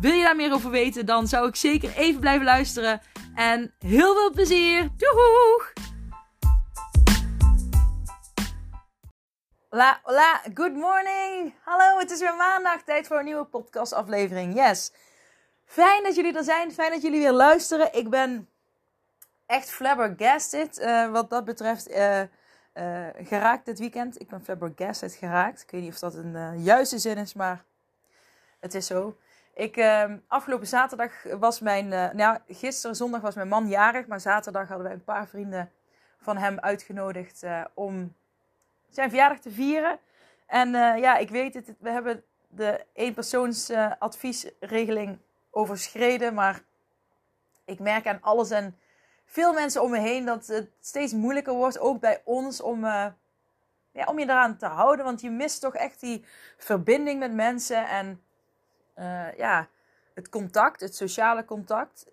Wil je daar meer over weten, dan zou ik zeker even blijven luisteren. En heel veel plezier! Doeg! Hola, hola, good morning! Hallo, het is weer maandag, tijd voor een nieuwe podcastaflevering. Yes! Fijn dat jullie er zijn, fijn dat jullie weer luisteren. Ik ben echt flabbergasted uh, wat dat betreft. Uh, uh, geraakt dit weekend. Ik ben flabbergasted geraakt. Ik weet niet of dat een juiste zin is, maar het is zo. Ik, uh, afgelopen zaterdag was mijn, uh, nou gisteren zondag was mijn man jarig, maar zaterdag hadden wij een paar vrienden van hem uitgenodigd uh, om zijn verjaardag te vieren. En ja, ik weet het, we hebben de eenpersoonsadviesregeling overschreden, maar ik merk aan alles en veel mensen om me heen dat het steeds moeilijker wordt, ook bij ons, om, ja, om je eraan te houden. Want je mist toch echt die verbinding met mensen en uh, ja, het contact, het sociale contact.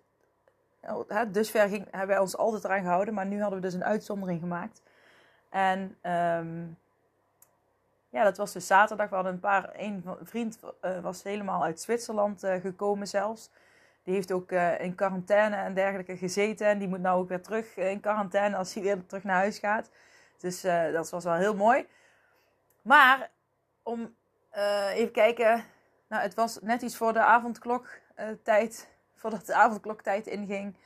Hè, dusver ging, hebben wij ons altijd eraan gehouden, maar nu hadden we dus een uitzondering gemaakt. En um, ja, dat was dus zaterdag. We hadden een paar, een vriend uh, was helemaal uit Zwitserland uh, gekomen zelfs. Die heeft ook in quarantaine en dergelijke gezeten. En die moet nou ook weer terug in quarantaine als hij weer terug naar huis gaat. Dus dat was wel heel mooi. Maar om even kijken, nou, het was net iets voor de avondkloktijd, uh, voordat de avondkloktijd inging.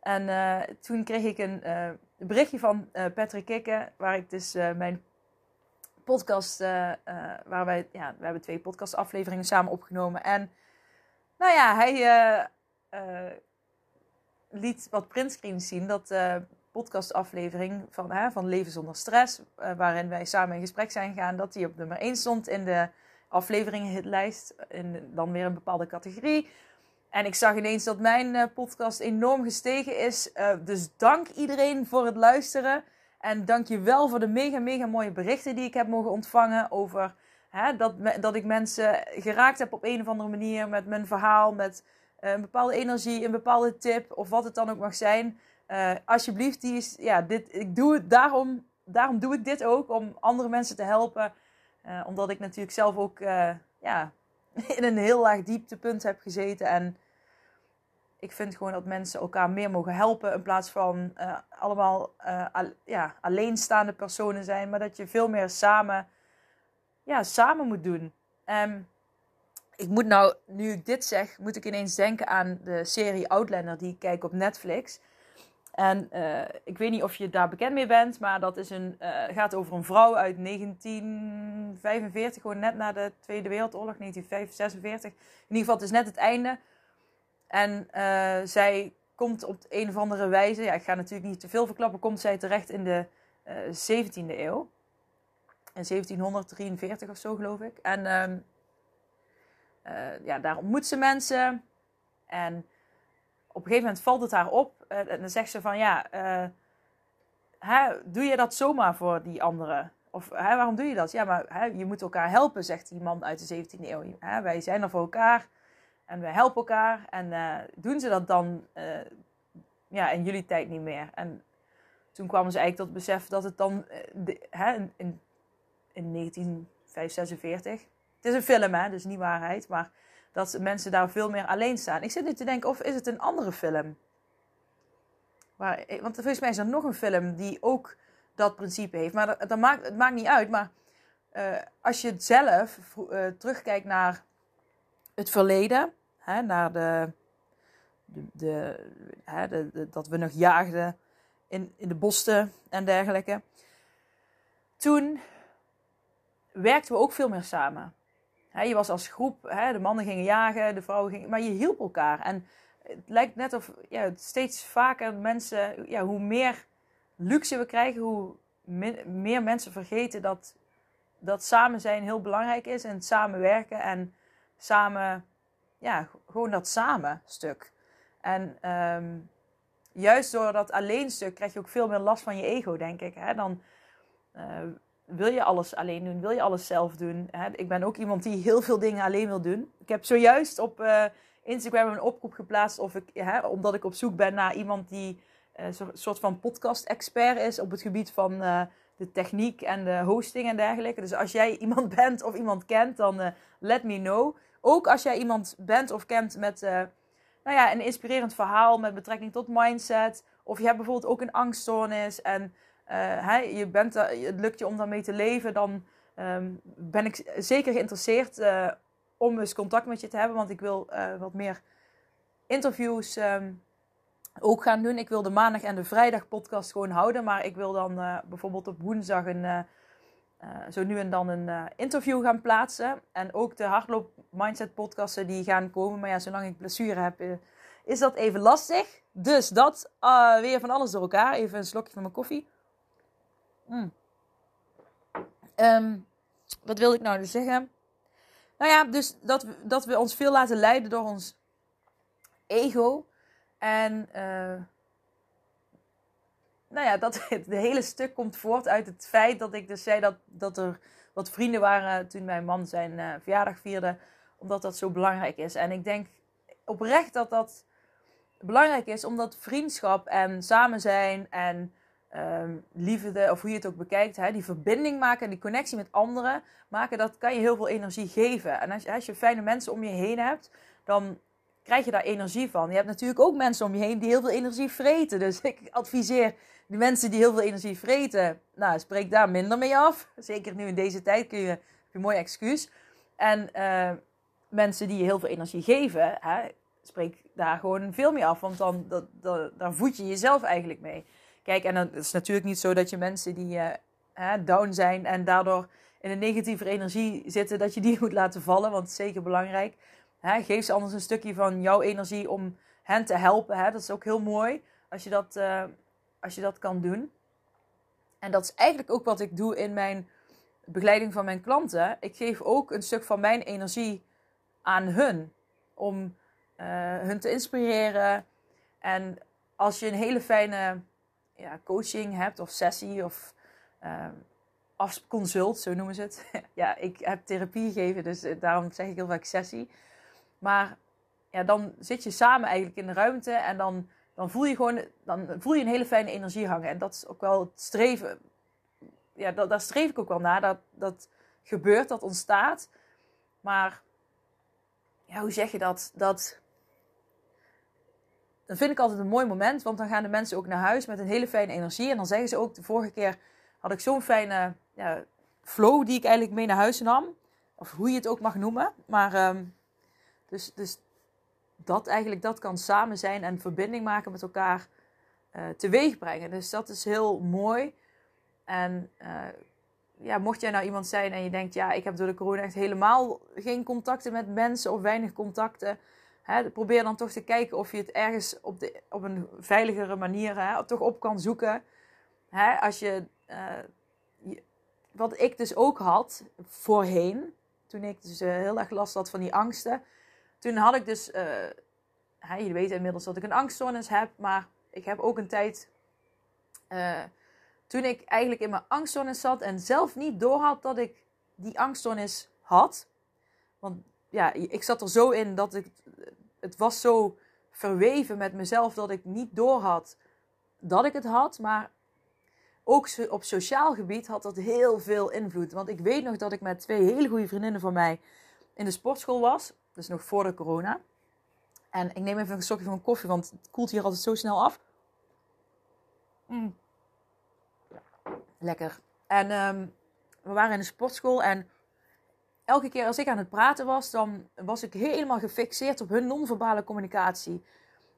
En uh, toen kreeg ik een uh, berichtje van Patrick Kikke, waar ik dus mijn podcast, waar wij, ja, we hebben twee podcastafleveringen samen opgenomen. En nou ja, hij liet wat printscreens zien, dat podcastaflevering van, van Leven zonder stress, waarin wij samen in gesprek zijn gegaan, dat die op nummer 1 stond in de afleveringenhitlijst. In dan weer een bepaalde categorie. En ik zag ineens dat mijn uh, podcast enorm gestegen is. Uh, dus dank iedereen voor het luisteren. En dank je wel voor de mega, mega mooie berichten die ik heb mogen ontvangen over hè, dat, dat ik mensen geraakt heb op een of andere manier met mijn verhaal, met uh, een bepaalde energie, een bepaalde tip of wat het dan ook mag zijn. alsjeblieft, die is, ja, dit, ik doe het daarom, daarom doe ik dit ook, om andere mensen te helpen uh, omdat ik natuurlijk zelf ook uh, ja, in een heel laag dieptepunt heb gezeten. En ik vind gewoon dat mensen elkaar meer mogen helpen. In plaats van uh, allemaal al, ja, alleenstaande personen zijn. Maar dat je veel meer samen, ja, samen moet doen. Um, ik moet nou, nu ik dit zeg, moet ik ineens denken aan de serie Outlander die ik kijk op Netflix. En uh, ik weet niet of je daar bekend mee bent, maar dat is een, uh, gaat over een vrouw uit 1945, gewoon net na de Tweede Wereldoorlog, 1946. In ieder geval, het is net het einde. En uh, zij komt op een of andere wijze, ja, ik ga natuurlijk niet te veel verklappen, komt zij terecht in de 17e eeuw. In 1743 of zo, geloof ik. En um, ja, daar ontmoet ze mensen. En een gegeven moment valt het haar op. Uh, en dan zegt ze van ja, uh, hè, doe je dat zomaar voor die anderen? Of hè, waarom doe je dat? Ja, maar hè, je moet elkaar helpen, zegt die man uit de 17e eeuw. Hè, wij zijn er voor elkaar en wij helpen elkaar. En uh, doen ze dat dan ja, in jullie tijd niet meer? En toen kwamen ze eigenlijk tot besef dat het dan hè, in, in, in 1946. Het is een film, hè, dus niet waarheid, maar dat mensen daar veel meer alleen staan. Ik zit nu te denken, of is het een andere film? Waar, want volgens mij is er nog een film die ook dat principe heeft. Maar dat, maakt, het maakt niet uit. Maar uh, als je zelf uh, terugkijkt naar het verleden, hè, naar de, de, de, hè, de, dat we nog jaagden in, in de bossen en dergelijke. Toen werkten we ook veel meer samen je was als groep, de mannen gingen jagen, de vrouwen gingen, maar je hielp elkaar. En het lijkt net of ja, steeds vaker mensen, ja, hoe meer luxe we krijgen, hoe meer mensen vergeten dat, dat samen zijn heel belangrijk is en samenwerken en samen, ja, gewoon dat samen stuk. En um, juist door dat alleenstuk krijg je ook veel meer last van je ego, denk ik. Dan uh, wil je alles alleen doen, wil je alles zelf doen. Hè? Ik ben ook iemand die heel veel dingen alleen wil doen. Ik heb zojuist op uh, Instagram een oproep geplaatst, of ik, hè, omdat ik op zoek ben naar iemand die een soort van podcast-expert is op het gebied van de techniek en de hosting en dergelijke. Dus als jij iemand bent of iemand kent, dan let me know. Ook als jij iemand bent of kent met nou ja, een inspirerend verhaal met betrekking tot mindset. Of je hebt bijvoorbeeld ook een angststoornis en uh, je bent, het lukt je om daarmee te leven. Dan um, ben ik zeker geïnteresseerd uh, om eens contact met je te hebben. Want ik wil wat meer interviews um, ook gaan doen. Ik wil de maandag en de vrijdag podcast gewoon houden. Maar ik wil dan bijvoorbeeld op woensdag een zo nu en dan een interview gaan plaatsen. En ook de hardloop mindset podcasten die gaan komen. Maar ja, zolang ik blessure heb, is dat even lastig. Dus dat weer van alles door elkaar. Even een slokje van mijn koffie. Mm. Um, wat wilde ik nou dus zeggen? Nou ja, dus dat, dat we ons veel laten leiden door ons ego. En nou ja, dat het hele stuk komt voort uit het feit dat ik dus zei dat, dat er wat vrienden waren toen mijn man zijn uh, verjaardag vierde. Omdat dat zo belangrijk is. En ik denk oprecht dat dat belangrijk is, omdat vriendschap en samen zijn en um, liefde, of hoe je het ook bekijkt, hè, die verbinding maken en die connectie met anderen maken, dat kan je heel veel energie geven. En als, als je fijne mensen om je heen hebt, dan krijg je daar energie van. Je hebt natuurlijk ook mensen om je heen die heel veel energie vreten. Dus ik adviseer die mensen die heel veel energie vreten, nou, spreek daar minder mee af. Zeker nu in deze tijd kun je, heb je een mooi excuus. En uh, mensen die je heel veel energie geven, hè, spreek daar gewoon veel meer af. Want dan dat, voed je jezelf eigenlijk mee. Kijk, en dan is natuurlijk niet zo dat je mensen die hè, down zijn en daardoor in een negatieve energie zitten, dat je die moet laten vallen. Want het is zeker belangrijk. Hè, geef ze anders een stukje van jouw energie om hen te helpen. Hè. Dat is ook heel mooi als je dat, uh, als je dat kan doen. En dat is eigenlijk ook wat ik doe in mijn begeleiding van mijn klanten. Ik geef ook een stuk van mijn energie aan hun. Om uh, hun te inspireren. En als je een hele fijne ja, coaching hebt of sessie of uh, consult, zo noemen ze het. ja, ik heb therapie gegeven, dus daarom zeg ik heel vaak sessie. Maar ja, dan zit je samen eigenlijk in de ruimte en dan, dan voel je gewoon dan voel je een hele fijne energie hangen. En dat is ook wel het streven. Ja, dat, daar streef ik ook wel naar. Dat, dat gebeurt, dat ontstaat. Maar ja, hoe zeg je dat? Dat dan vind ik altijd een mooi moment, want dan gaan de mensen ook naar huis met een hele fijne energie. En dan zeggen ze ook, de vorige keer had ik zo'n fijne ja, flow die ik eigenlijk mee naar huis nam. Of hoe je het ook mag noemen. Maar um, dus, dus dat eigenlijk, dat kan samen zijn en verbinding maken met elkaar uh, teweeg brengen. Dus dat is heel mooi. En uh, ja, mocht jij nou iemand zijn en je denkt, ja, ik heb door de corona echt helemaal geen contacten met mensen of weinig contacten. Probeer dan toch te kijken of je het ergens op, de, op een veiligere manier toch op kan zoeken. Als je, uh, je, wat ik dus ook had voorheen, toen ik dus heel erg last had van die angsten toen had ik dus, uh, jullie weten inmiddels dat ik een angststoornis heb, maar ik heb ook een tijd, toen ik eigenlijk in mijn angststoornis zat en zelf niet doorhad dat ik die angststoornis had. Want ja, ik zat er zo in dat ik, het was zo verweven met mezelf dat ik niet doorhad dat ik het had, maar ook op sociaal gebied had dat heel veel invloed. Want ik weet nog dat ik met twee hele goede vriendinnen van mij in de sportschool was. Dus nog voor de corona. En ik neem even een stokje van koffie, want het koelt hier altijd zo snel af. Mm. Lekker. En um, we waren in de sportschool en elke keer als ik aan het praten was, dan was ik helemaal gefixeerd op hun non-verbale communicatie.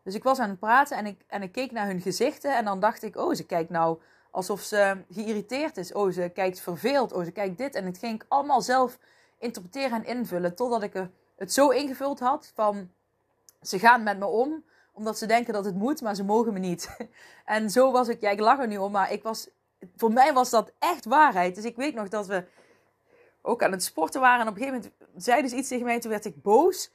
Dus ik was aan het praten en ik, en ik keek naar hun gezichten en dan dacht ik, oh, ze kijkt nou alsof ze geïrriteerd is. Oh, ze kijkt verveeld. Oh, ze kijkt dit. En het ging ik allemaal zelf interpreteren en invullen totdat ik het zo ingevuld had van ze gaan met me om omdat ze denken dat het moet, maar ze mogen me niet. En zo was ik, ja, ik lach er nu om, maar ik was, voor mij was dat echt waarheid. Dus ik weet nog dat we ook aan het sporten waren en op een gegeven moment zeiden ze iets tegen mij, toen werd ik boos.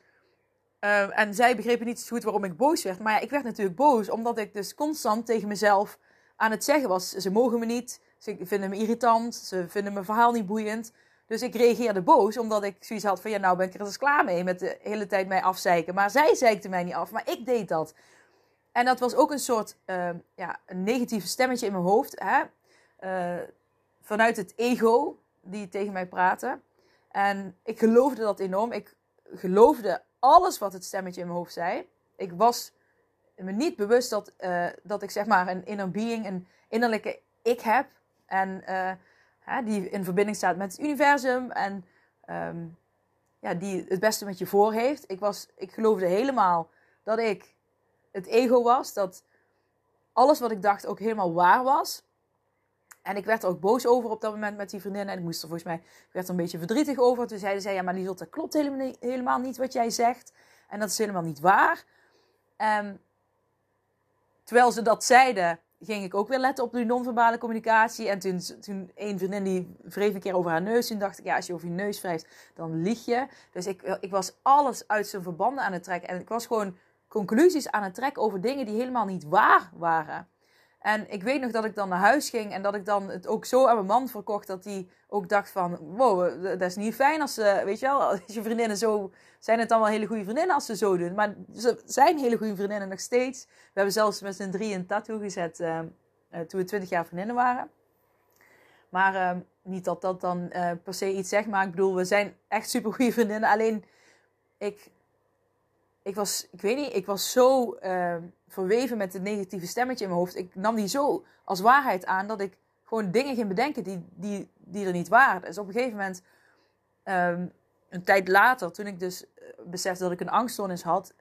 Ehm, en zij begrepen niet zo goed waarom ik boos werd. Maar ja, ik werd natuurlijk boos omdat ik dus constant tegen mezelf aan het zeggen was: ze mogen me niet, ze vinden me irritant, ze vinden mijn verhaal niet boeiend. Dus ik reageerde boos omdat ik zoiets had van ja, nou ben ik er eens klaar mee met de hele tijd mij afzeiken. Maar zij zeikte mij niet af, maar ik deed dat. En dat was ook een soort uh, ja, een negatieve stemmetje in mijn hoofd. Hè? Uh, vanuit het ego die tegen mij praatte. En ik geloofde dat enorm. Ik geloofde alles wat het stemmetje in mijn hoofd zei. Ik was me niet bewust dat, uh, dat ik zeg maar een inner being, een innerlijke ik heb. En hè, die in verbinding staat met het universum. En um, ja, die het beste met je voor heeft. Ik, was, ik geloofde helemaal dat ik het ego was. Dat alles wat ik dacht ook helemaal waar was. En ik werd er ook boos over op dat moment met die vriendin. En ik moest er volgens mij, werd er een beetje verdrietig over. Toen zeiden zij, ja maar Liesel, dat klopt helemaal niet, wat jij zegt. En dat is helemaal niet waar. Um, terwijl ze dat zeiden, ging ik ook weer letten op die non-verbale communicatie. En toen, toen een vriendin die wreef een keer over haar neus. Toen dacht ik, ja, als je over je neus wrijft, dan lieg je. Dus ik, ik was alles uit zijn verbanden aan het trekken. En ik was gewoon conclusies aan het trekken over dingen die helemaal niet waar waren. En ik weet nog dat ik dan naar huis ging en dat ik dan het ook zo aan mijn man verkocht dat hij ook dacht van, wow, dat is niet fijn als ze, weet je wel, als je vriendinnen zo, zijn het dan wel hele goede vriendinnen als ze zo doen. Maar ze zijn hele goede vriendinnen nog steeds. We hebben zelfs met z'n drie een tattoo gezet uh, toen we twintig jaar vriendinnen waren. Maar uh, niet dat dat dan per se iets zegt, maar ik bedoel, we zijn echt super goede vriendinnen. Alleen, ik ik was, ik weet niet, ik was zo uh, verweven met het negatieve stemmetje in mijn hoofd. Ik nam die zo als waarheid aan dat ik gewoon dingen ging bedenken die, die, die er niet waren. Dus op een gegeven moment, um, een tijd later, toen ik dus uh, besefte dat ik een angststoornis had.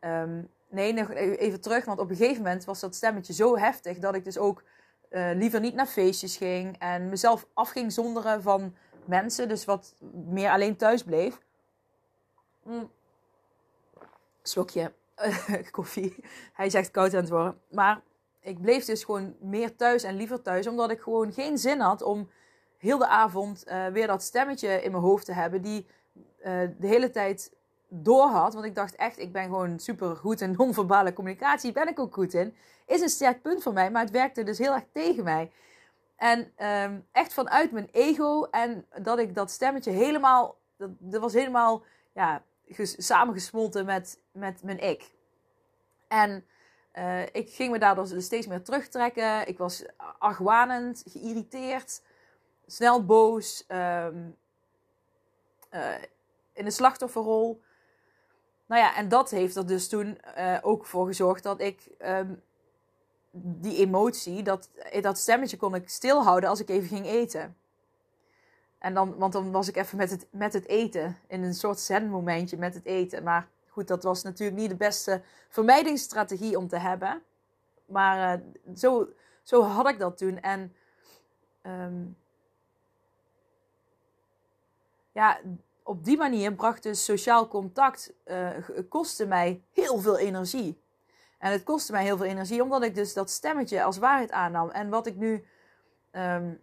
Um, nee, nog e-, even terug, want op een gegeven moment was dat stemmetje zo heftig dat ik dus ook uh, liever niet naar feestjes ging en mezelf af ging zonderen van mensen. Dus wat meer alleen thuis bleef. Mm slokje koffie. Hij zegt koud aan het worden. Maar ik bleef dus gewoon meer thuis en liever thuis. Omdat ik gewoon geen zin had om heel de avond uh, weer dat stemmetje in mijn hoofd te hebben. Die uh, de hele tijd door had. Want ik dacht echt, ik ben gewoon super goed in non-verbale communicatie. Ben ik ook goed in. Is een sterk punt voor mij. Maar het werkte dus heel erg tegen mij. En um, echt vanuit mijn ego. En dat ik dat stemmetje helemaal. Dat, dat was helemaal. Ja, samengesmolten met, met mijn ik. En uh, ik ging me daardoor dus steeds meer terugtrekken. Ik was argwanend, geïrriteerd, snel boos, um, uh, in de slachtofferrol. Nou ja, en dat heeft er dus toen uh, ook voor gezorgd dat ik um, die emotie, dat, dat stemmetje kon ik stilhouden als ik even ging eten. En dan, want dan was ik even met het, met het eten. In een soort zen-momentje met het eten. Maar goed, dat was natuurlijk niet de beste vermijdingsstrategie om te hebben. Maar uh, zo, zo had ik dat toen. En um, ja, op die manier bracht dus sociaal contact, uh, kostte mij heel veel energie. En het kostte mij heel veel energie, omdat ik dus dat stemmetje als waarheid aannam. En wat ik nu um,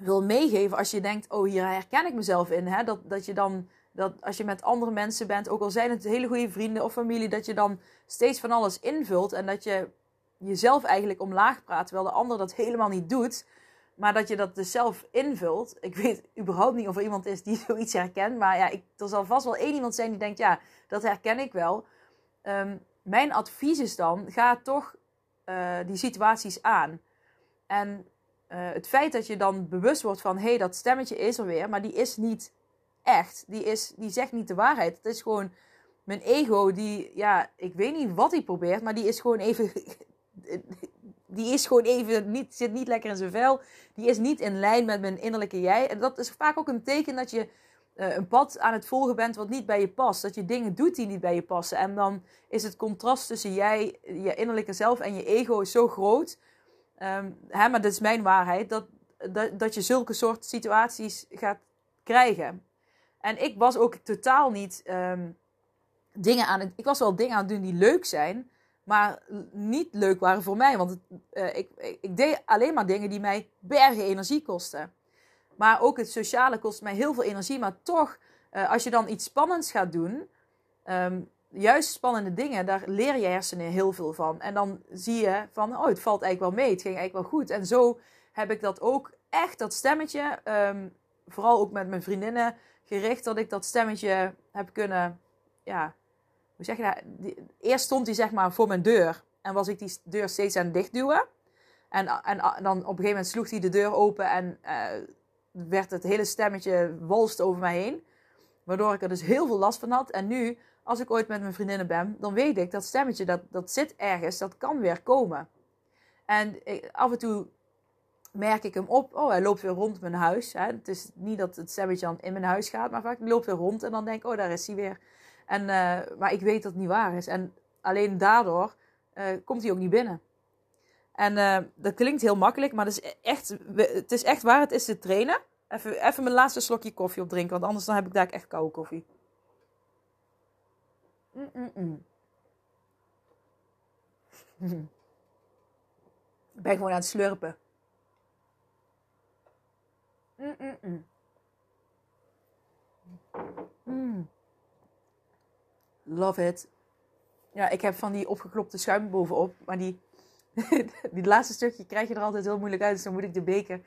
wil meegeven als je denkt, oh hier herken ik mezelf in. Hè? Dat, dat je dan, dat als je met andere mensen bent, ook al zijn het hele goede vrienden of familie, dat je dan steeds van alles invult en dat je jezelf eigenlijk omlaag praat, terwijl de ander dat helemaal niet doet. Maar dat je dat dus zelf invult. Ik weet überhaupt niet of er iemand is die zoiets herkent. Maar ja, ik, er zal vast wel één iemand zijn die denkt, ja, dat herken ik wel. Um, mijn advies is dan, ga toch uh, die situaties aan. En het feit dat je dan bewust wordt van hé, hey, dat stemmetje is er weer, maar die is niet echt. Die, is, die zegt niet de waarheid. Het is gewoon mijn ego die, ja, ik weet niet wat hij probeert, maar die is gewoon even. Die is gewoon even niet, zit niet lekker in zijn vel. Die is niet in lijn met mijn innerlijke jij. En dat is vaak ook een teken dat je uh, een pad aan het volgen bent wat niet bij je past. Dat je dingen doet die niet bij je passen. En dan is het contrast tussen jij, je innerlijke zelf en je ego zo groot Um, hè, maar dat is mijn waarheid, dat, dat, dat je zulke soort situaties gaat krijgen. En ik was ook totaal niet um, dingen aan het. Ik was wel dingen aan het doen die leuk zijn, maar niet leuk waren voor mij. Want uh, ik, ik, deed alleen maar dingen die mij bergen energie kosten. Maar ook het sociale kost mij heel veel energie. Maar toch, uh, als je dan iets spannends gaat doen, um, juist spannende dingen, daar leer je hersenen heel veel van. En dan zie je van, oh, het valt eigenlijk wel mee. Het ging eigenlijk wel goed. En zo heb ik dat ook echt, dat stemmetje, ehm, vooral ook met mijn vriendinnen gericht, dat ik dat stemmetje heb kunnen, ja, hoe zeg je dat? eerst stond hij zeg maar voor mijn deur. En was ik die deur steeds aan het dichtduwen. En, en, dan op een gegeven moment sloeg hij de deur open en uh, werd het hele stemmetje walst over mij heen. Waardoor ik er dus heel veel last van had. En nu, als ik ooit met mijn vriendinnen ben, dan weet ik dat stemmetje, dat, dat zit ergens, dat kan weer komen. En af en toe merk ik hem op. Oh, hij loopt weer rond mijn huis. Hè. Het is niet dat het stemmetje dan in mijn huis gaat, maar vaak loopt weer rond en dan denk ik, oh, daar is hij weer. En, uh, maar ik weet dat het niet waar is. En alleen daardoor uh, komt hij ook niet binnen. En uh, dat klinkt heel makkelijk, maar het is echt, het is echt waar. Het is te trainen. Even, even mijn laatste slokje koffie opdrinken, want anders dan heb ik daar echt koude koffie. Ik ben gewoon aan het slurpen. Love it. Ja, ik heb van die opgeklopte schuim bovenop, maar die, die laatste stukje krijg je er altijd heel moeilijk uit. Dus dan moet ik de beker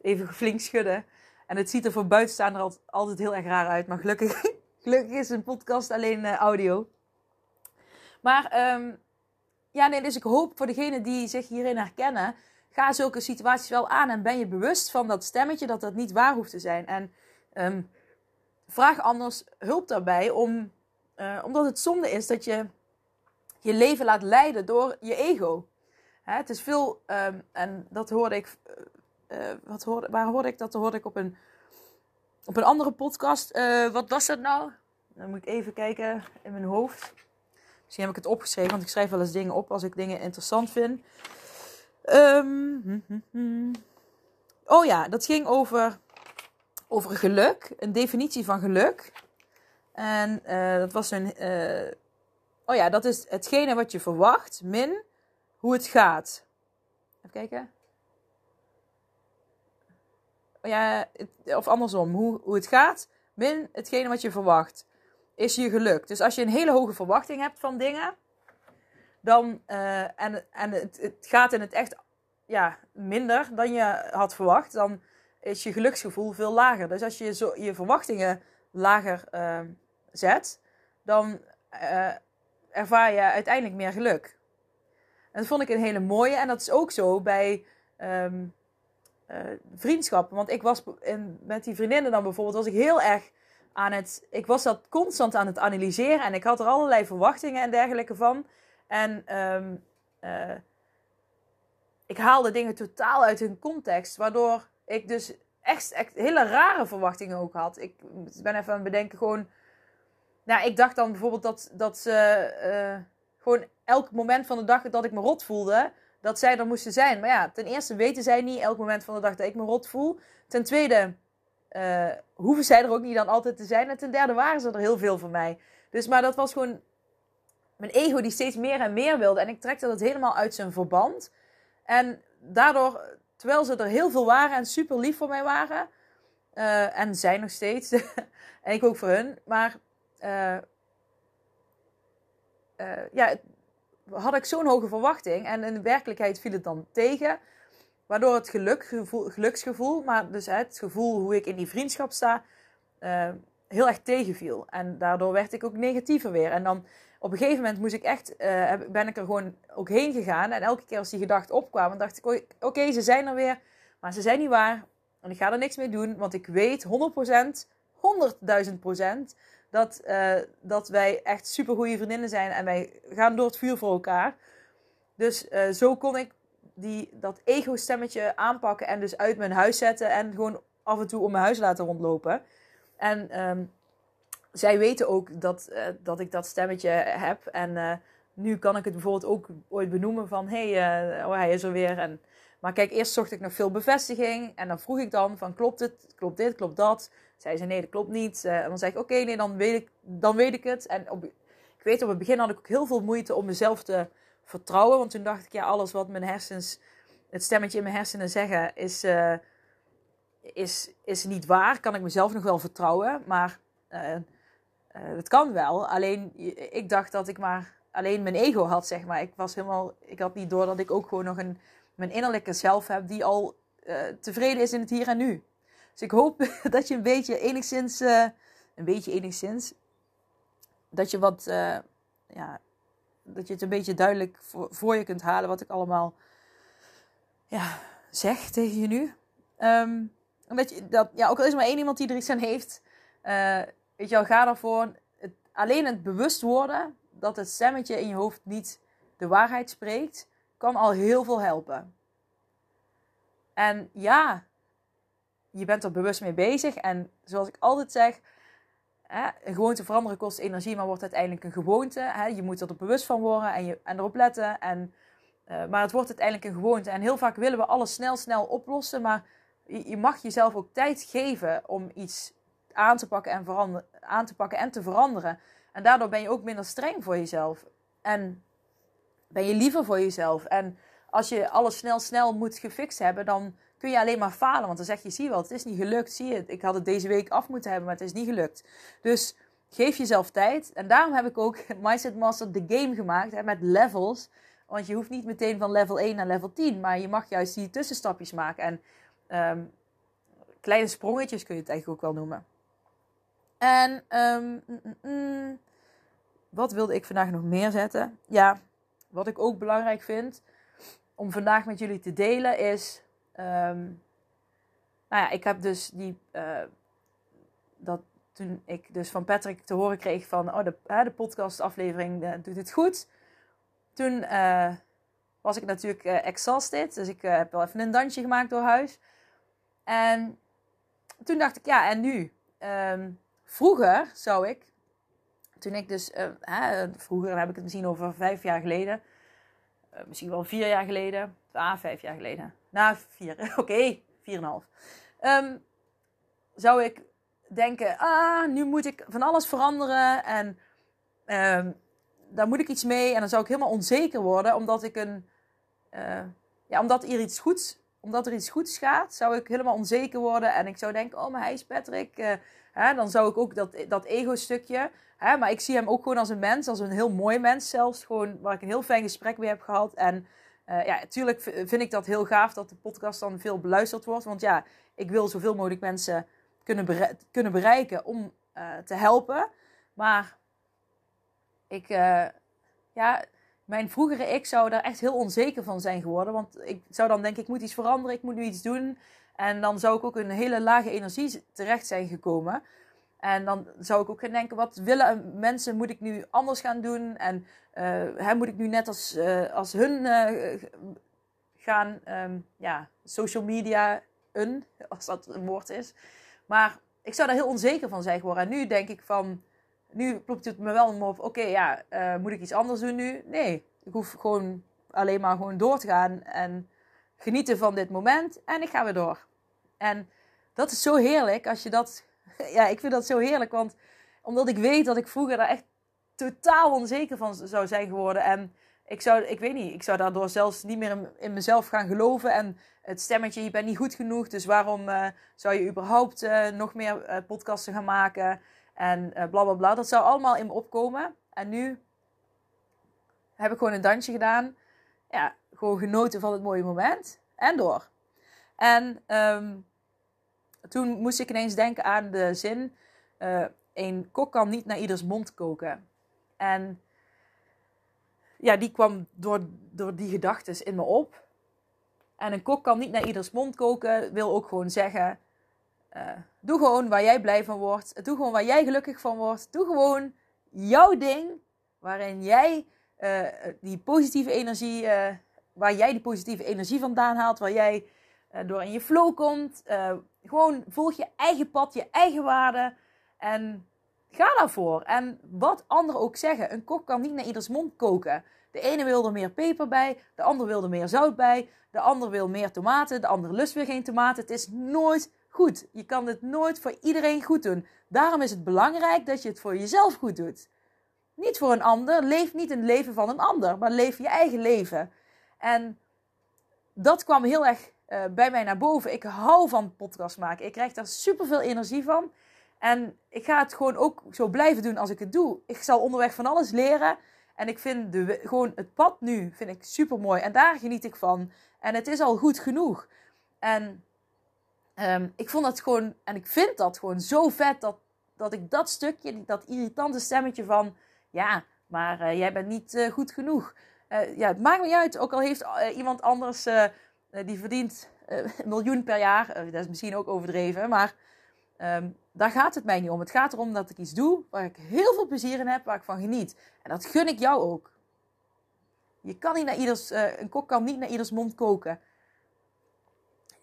even flink schudden. En het ziet er voor buitenstaander altijd heel erg raar uit. Maar gelukkig, gelukkig is een podcast alleen uh, audio. Maar um, ja, nee, dus ik hoop voor degenen die zich hierin herkennen. Ga zulke situaties wel aan en ben je bewust van dat stemmetje dat dat niet waar hoeft te zijn. En um, vraag anders hulp daarbij, om, uh, omdat het zonde is dat je je leven laat leiden door je ego. Hè, het is veel, um, en dat hoorde ik uh, wat waar hoorde ik dat? Dat hoorde ik op een, op een andere podcast. Uh, wat was dat nou? Dan moet ik even kijken in mijn hoofd. Misschien heb ik het opgeschreven, want ik schrijf wel eens dingen op als ik dingen interessant vind. Um, oh ja, dat ging over, over geluk. Een definitie van geluk. En uh, dat was een. Uh, oh ja, dat is hetgene wat je verwacht, min hoe het gaat. Even kijken ja, of andersom, hoe, hoe het gaat, min hetgene wat je verwacht, is je geluk. Dus als je een hele hoge verwachting hebt van dingen, dan, uh, en, en het, het, gaat in het echt ja, minder dan je had verwacht, dan is je geluksgevoel veel lager. Dus als je zo, je verwachtingen lager uh, zet, dan uh, ervaar je uiteindelijk meer geluk. En dat vond ik een hele mooie. En dat is ook zo bij um, uh, vriendschappen. Want ik was met die vriendinnen dan bijvoorbeeld, was ik heel erg aan het. Ik was dat constant aan het analyseren en ik had er allerlei verwachtingen en dergelijke van. En um, uh, ik haalde dingen totaal uit hun context, waardoor ik dus echt, hele rare verwachtingen ook had. Ik ben even aan het bedenken, gewoon. Nou, ik dacht dan bijvoorbeeld dat, dat ze uh, gewoon elk moment van de dag dat ik me rot voelde, dat zij er moesten zijn. Maar ja, ten eerste weten zij niet elk moment van de dag dat ik me rot voel. Ten tweede uh, hoeven zij er ook niet dan altijd te zijn. En ten derde waren ze er heel veel van mij. Dus maar dat was gewoon mijn ego die steeds meer en meer wilde. En ik trekte dat helemaal uit zijn verband. En daardoor, terwijl ze er heel veel waren en super lief voor mij waren. Uh, en zijn nog steeds. en ik ook voor hun. Maar uh, ja, had ik zo'n hoge verwachting. En in de werkelijkheid viel het dan tegen. Waardoor het gelukgevoel, geluksgevoel, maar dus het gevoel hoe ik in die vriendschap sta, uh, heel erg tegenviel. En daardoor werd ik ook negatiever weer. En dan op een gegeven moment moest ik echt, uh, ben ik er gewoon ook heen gegaan. En elke keer als die gedachte opkwam, dacht ik, oké, ze zijn er weer. Maar ze zijn niet waar. En ik ga er niks mee doen, want ik weet 100%, 100.000 procent dat, uh, dat wij echt super goede vriendinnen zijn en wij gaan door het vuur voor elkaar. Dus uh, zo kon ik die, dat ego-stemmetje aanpakken en dus uit mijn huis zetten en gewoon af en toe om mijn huis laten rondlopen. En um, zij weten ook dat, uh, dat ik dat stemmetje heb. En nu kan ik het bijvoorbeeld ook ooit benoemen van hé, hey, oh, hij is er weer. En, maar kijk, eerst zocht ik nog veel bevestiging en dan vroeg ik dan van klopt het, klopt dit, klopt dat. Zei ze nee, dat klopt niet. Uh, en dan zei ik oké, nee, dan weet ik, dan weet ik het. En op, ik weet op het begin had ik ook heel veel moeite om mezelf te vertrouwen. Want toen dacht ik, ja, alles wat mijn hersens, het stemmetje in mijn hersenen zeggen, is, uh, is, is niet waar. Kan ik mezelf nog wel vertrouwen. Maar uh, dat kan wel. Alleen ik dacht dat ik maar alleen mijn ego had, zeg maar. Ik was helemaal, ik had niet door dat ik ook gewoon nog een, mijn innerlijke zelf heb die al tevreden is in het hier en nu. Dus ik hoop dat je een beetje enigszins, uh, een beetje enigszins, dat je wat, ja, dat je het een beetje duidelijk voor, je kunt halen wat ik allemaal, ja, zeg tegen je nu. Um, omdat je dat, ja, ook al is maar één iemand die er iets aan heeft, weet je wel, ga ervoor. Het, alleen het bewust worden dat het stemmetje in je hoofd niet de waarheid spreekt, kan al heel veel helpen. En ja, je bent er bewust mee bezig. En zoals ik altijd zeg, hè, een gewoonte veranderen kost energie, maar wordt uiteindelijk een gewoonte. Hè. Je moet er bewust van worden en, je, en erop letten. En, uh, maar het wordt uiteindelijk een gewoonte. En heel vaak willen we alles snel, snel oplossen. Maar je, je mag jezelf ook tijd geven om iets aan te pakken en, verander, aan te, pakken en te veranderen. En daardoor ben je ook minder streng voor jezelf. En ben je liever voor jezelf. En als je alles snel, snel moet gefixt hebben, dan kun je alleen maar falen. Want dan zeg je, zie je wel, het is niet gelukt. Zie je, ik had het deze week af moeten hebben, maar het is niet gelukt. Dus geef jezelf tijd. En daarom heb ik ook Mindset Master The Game gemaakt met levels. Want je hoeft niet meteen van level 1 naar level 10. Maar je mag juist die tussenstapjes maken. En um, kleine sprongetjes kun je het eigenlijk ook wel noemen. En um, mm, mm, wat wilde ik vandaag nog meer zetten? Ja, wat ik ook belangrijk vind om vandaag met jullie te delen is. Um, nou ja, ik heb dus die. Uh, dat toen ik dus van Patrick te horen kreeg van. Oh, de, uh, de podcastaflevering uh, doet het goed. Toen eh, was ik natuurlijk exhausted. Dus ik heb wel even een dansje gemaakt door huis. En toen dacht ik, ja, en nu? Um, Vroeger zou ik, toen ik dus, uh, hè, vroeger dan heb ik het misschien over vijf jaar geleden, uh, misschien wel vier jaar geleden, ah, vijf jaar geleden, na vier, oké, okay, vier en een half, um, zou ik denken, ah, nu moet ik van alles veranderen en um, daar moet ik iets mee en dan zou ik helemaal onzeker worden omdat ik een, uh, ja, omdat er iets goeds, omdat er iets goeds gaat, zou ik helemaal onzeker worden en ik zou denken, oh, maar hij is Patrick, Hè, dan zou ik ook dat, dat ego-stukje. Maar ik zie hem ook gewoon als een mens, als een heel mooi mens zelfs. Gewoon waar ik een heel fijn gesprek mee heb gehad. En uh, ja, natuurlijk vind ik dat heel gaaf dat de podcast dan veel beluisterd wordt. Want ja, ik wil zoveel mogelijk mensen kunnen, kunnen bereiken om uh, te helpen. Maar ik, uh, ja, mijn vroegere ik zou daar echt heel onzeker van zijn geworden. Want ik zou dan denken, ik moet iets veranderen, ik moet nu iets doen. En dan zou ik ook een hele lage energie terecht zijn gekomen. En dan zou ik ook gaan denken, wat willen mensen? Moet ik nu anders gaan doen? En uh, moet ik nu net als, uh, als hun uh, gaan, um, ja, social media, een, als dat een woord is. Maar ik zou daar heel onzeker van zijn geworden. En nu denk ik van, nu klopt het me wel op, oké, ja, moet ik iets anders doen nu? Nee, ik hoef gewoon alleen maar gewoon door te gaan en genieten van dit moment en ik ga weer door. En dat is zo heerlijk als je dat. Ja, ik vind dat zo heerlijk, want omdat ik weet dat ik vroeger daar echt totaal onzeker van zou zijn geworden. En ik zou, ik weet niet, ik zou daardoor zelfs niet meer in, mezelf gaan geloven. En het stemmetje, je bent niet goed genoeg, dus waarom uh, zou je überhaupt uh, nog meer uh, podcasten gaan maken? En bla bla bla. Dat zou allemaal in me opkomen. En nu heb ik gewoon een dansje gedaan. Ja, gewoon genoten van het mooie moment. En door. En um, toen moest ik ineens denken aan de zin: uh, een kok kan niet naar ieders mond koken. En ja, die kwam door, door die gedachten in me op. En een kok kan niet naar ieders mond koken, wil ook gewoon zeggen: uh, doe gewoon waar jij blij van wordt. Doe gewoon waar jij gelukkig van wordt. Doe gewoon jouw ding, waarin jij uh, die positieve energie, waar jij die positieve energie vandaan haalt, waar jij door in je flow komt. Gewoon volg je eigen pad, je eigen waarden. En ga daarvoor. En wat anderen ook zeggen. Een kok kan niet naar ieders mond koken. De ene wil er meer peper bij. De ander wil er meer zout bij. De ander wil meer tomaten. De andere lust weer geen tomaten. Het is nooit goed. Je kan het nooit voor iedereen goed doen. Daarom is het belangrijk dat je het voor jezelf goed doet. Niet voor een ander. Leef niet een leven van een ander. Maar leef je eigen leven. En dat kwam heel erg uh, bij mij naar boven. Ik hou van podcast maken. Ik krijg daar super veel energie van. En ik ga het gewoon ook zo blijven doen als ik het doe. Ik zal onderweg van alles leren. En ik vind de, gewoon het pad nu vind ik super mooi. En daar geniet ik van. En het is al goed genoeg. En um, ik vond dat gewoon, en ik vind dat gewoon zo vet dat, dat ik dat stukje, dat irritante stemmetje van, ja, maar uh, jij bent niet uh, goed genoeg. Ja, het maakt me niet uit. Ook al heeft iemand anders, die verdient een miljoen per jaar. dat is misschien ook overdreven, maar um, daar gaat het mij niet om. Het gaat erom dat ik iets doe waar ik heel veel plezier in heb, waar ik van geniet. En dat gun ik jou ook. Je kan niet naar ieders, een kok kan niet naar ieders mond koken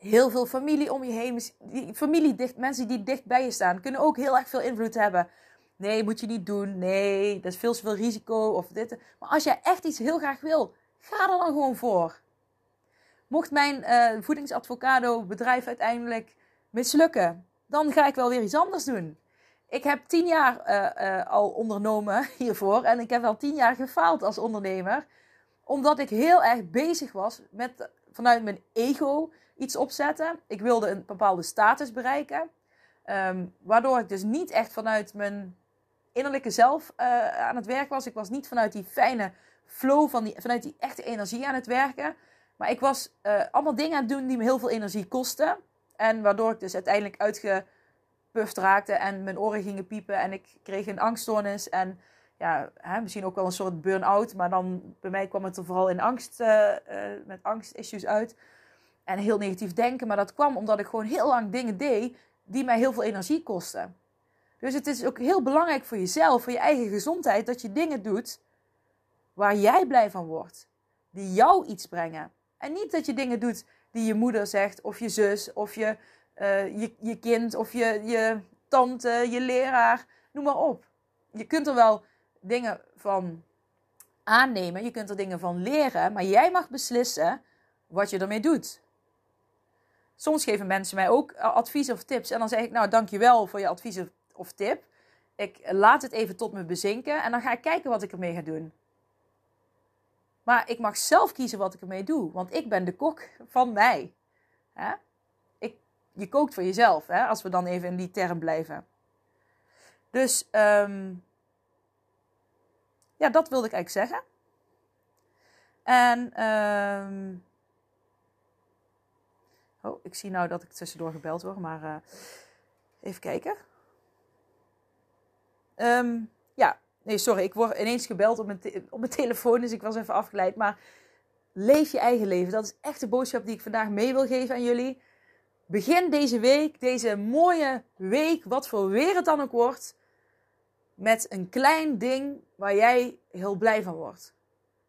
heel veel familie om je heen. Die familie, dicht, mensen die dicht bij je staan, kunnen ook heel erg veel invloed hebben. Nee, moet je niet doen. Nee, dat is veel te veel risico. Of dit. Maar als jij echt iets heel graag wil, ga er dan gewoon voor. Mocht mijn uh, voedingsadvocado bedrijf uiteindelijk mislukken, dan ga ik wel weer iets anders doen. Ik heb tien jaar uh, uh, al ondernomen hiervoor en ik heb al tien jaar gefaald als ondernemer. Omdat ik heel erg bezig was met vanuit mijn ego iets opzetten. Ik wilde een bepaalde status bereiken. Ehm, waardoor ik dus niet echt vanuit mijn innerlijke zelf aan het werk was. Ik was niet vanuit die fijne flow, van die, vanuit die echte energie aan het werken. Maar ik was uh, allemaal dingen aan het doen die me heel veel energie kosten. En waardoor ik dus uiteindelijk uitgepuft raakte en mijn oren gingen piepen. En ik kreeg een angststoornis en ja, hè, misschien ook wel een soort burn-out. Maar dan bij mij kwam het er vooral in angst, uh, met angst-issues uit en heel negatief denken. Maar dat kwam omdat ik gewoon heel lang dingen deed die mij heel veel energie kosten. Dus het is ook heel belangrijk voor jezelf, voor je eigen gezondheid, dat je dingen doet waar jij blij van wordt. Die jou iets brengen. En niet dat je dingen doet die je moeder zegt, of je zus, of je, uh, je, je kind, of je, je tante, je leraar, noem maar op. Je kunt er wel dingen van aannemen, je kunt er dingen van leren, maar jij mag beslissen wat je ermee doet. Soms geven mensen mij ook eh, advies of tips. En dan zeg ik, nou, dankjewel voor je advies of tip. Ik laat het even tot me bezinken en dan ga ik kijken wat ik ermee ga doen. Maar ik mag zelf kiezen wat ik ermee doe, want ik ben de kok van mij. Hè? Ik, je kookt voor jezelf, hè? als we dan even in die term blijven. Dus um, ja, dat wilde ik eigenlijk zeggen. En um, Oh, ik zie nou dat ik tussendoor gebeld word, maar uh, even kijken. Um, ja, nee, sorry, ik word ineens gebeld op mijn, op mijn telefoon, dus ik was even afgeleid. Maar leef je eigen leven. Dat is echt de boodschap die ik vandaag mee wil geven aan jullie. Begin deze week, deze mooie week, wat voor weer het dan ook wordt, met een klein ding waar jij heel blij van wordt.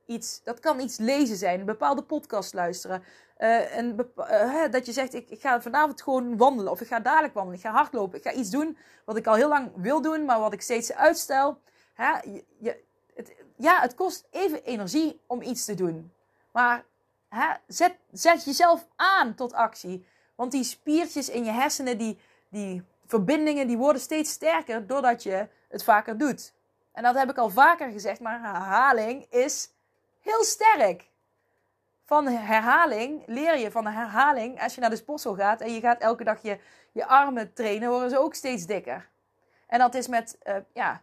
Iets, dat kan iets lezen zijn, een bepaalde podcast luisteren, en, uh, dat je zegt, ik, ik, ga vanavond gewoon wandelen. Of ik ga dadelijk wandelen. Ik ga hardlopen. Ik ga iets doen wat ik al heel lang wil doen, maar wat ik steeds uitstel. Hè? Je, het, ja, het kost even energie om iets te doen. Maar hè, zet, zet jezelf aan tot actie. Want die spiertjes in je hersenen, die, die verbindingen, die worden steeds sterker doordat je het vaker doet. En dat heb ik al vaker gezegd, maar herhaling is heel sterk van herhaling leer je van de herhaling. Als je naar de sportschool gaat en je gaat elke dag je, je armen trainen, worden ze ook steeds dikker. En dat is met uh, ja,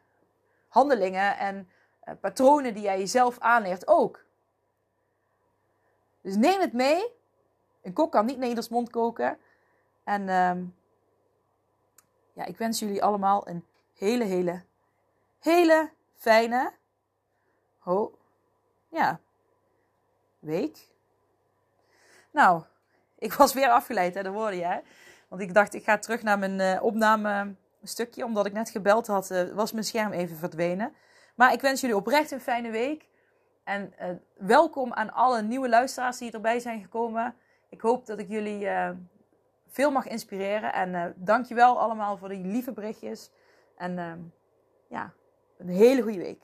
handelingen en uh, patronen die jij jezelf aanleert ook. Dus neem het mee. Een kok kan niet ieders mond koken. En uh, ja, ik wens jullie allemaal een hele, hele, hele fijne. Ho, ja, week. Nou, ik was weer afgeleid, hè, dat hoorde je. Want ik dacht, ik ga terug naar mijn uh, opname stukje. Omdat ik net gebeld had, uh, was mijn scherm even verdwenen. Maar ik wens jullie oprecht een fijne week. En uh, welkom aan alle nieuwe luisteraars die erbij zijn gekomen. Ik hoop dat ik jullie veel mag inspireren. En dankjewel allemaal voor die lieve berichtjes. En ja, een hele goede week.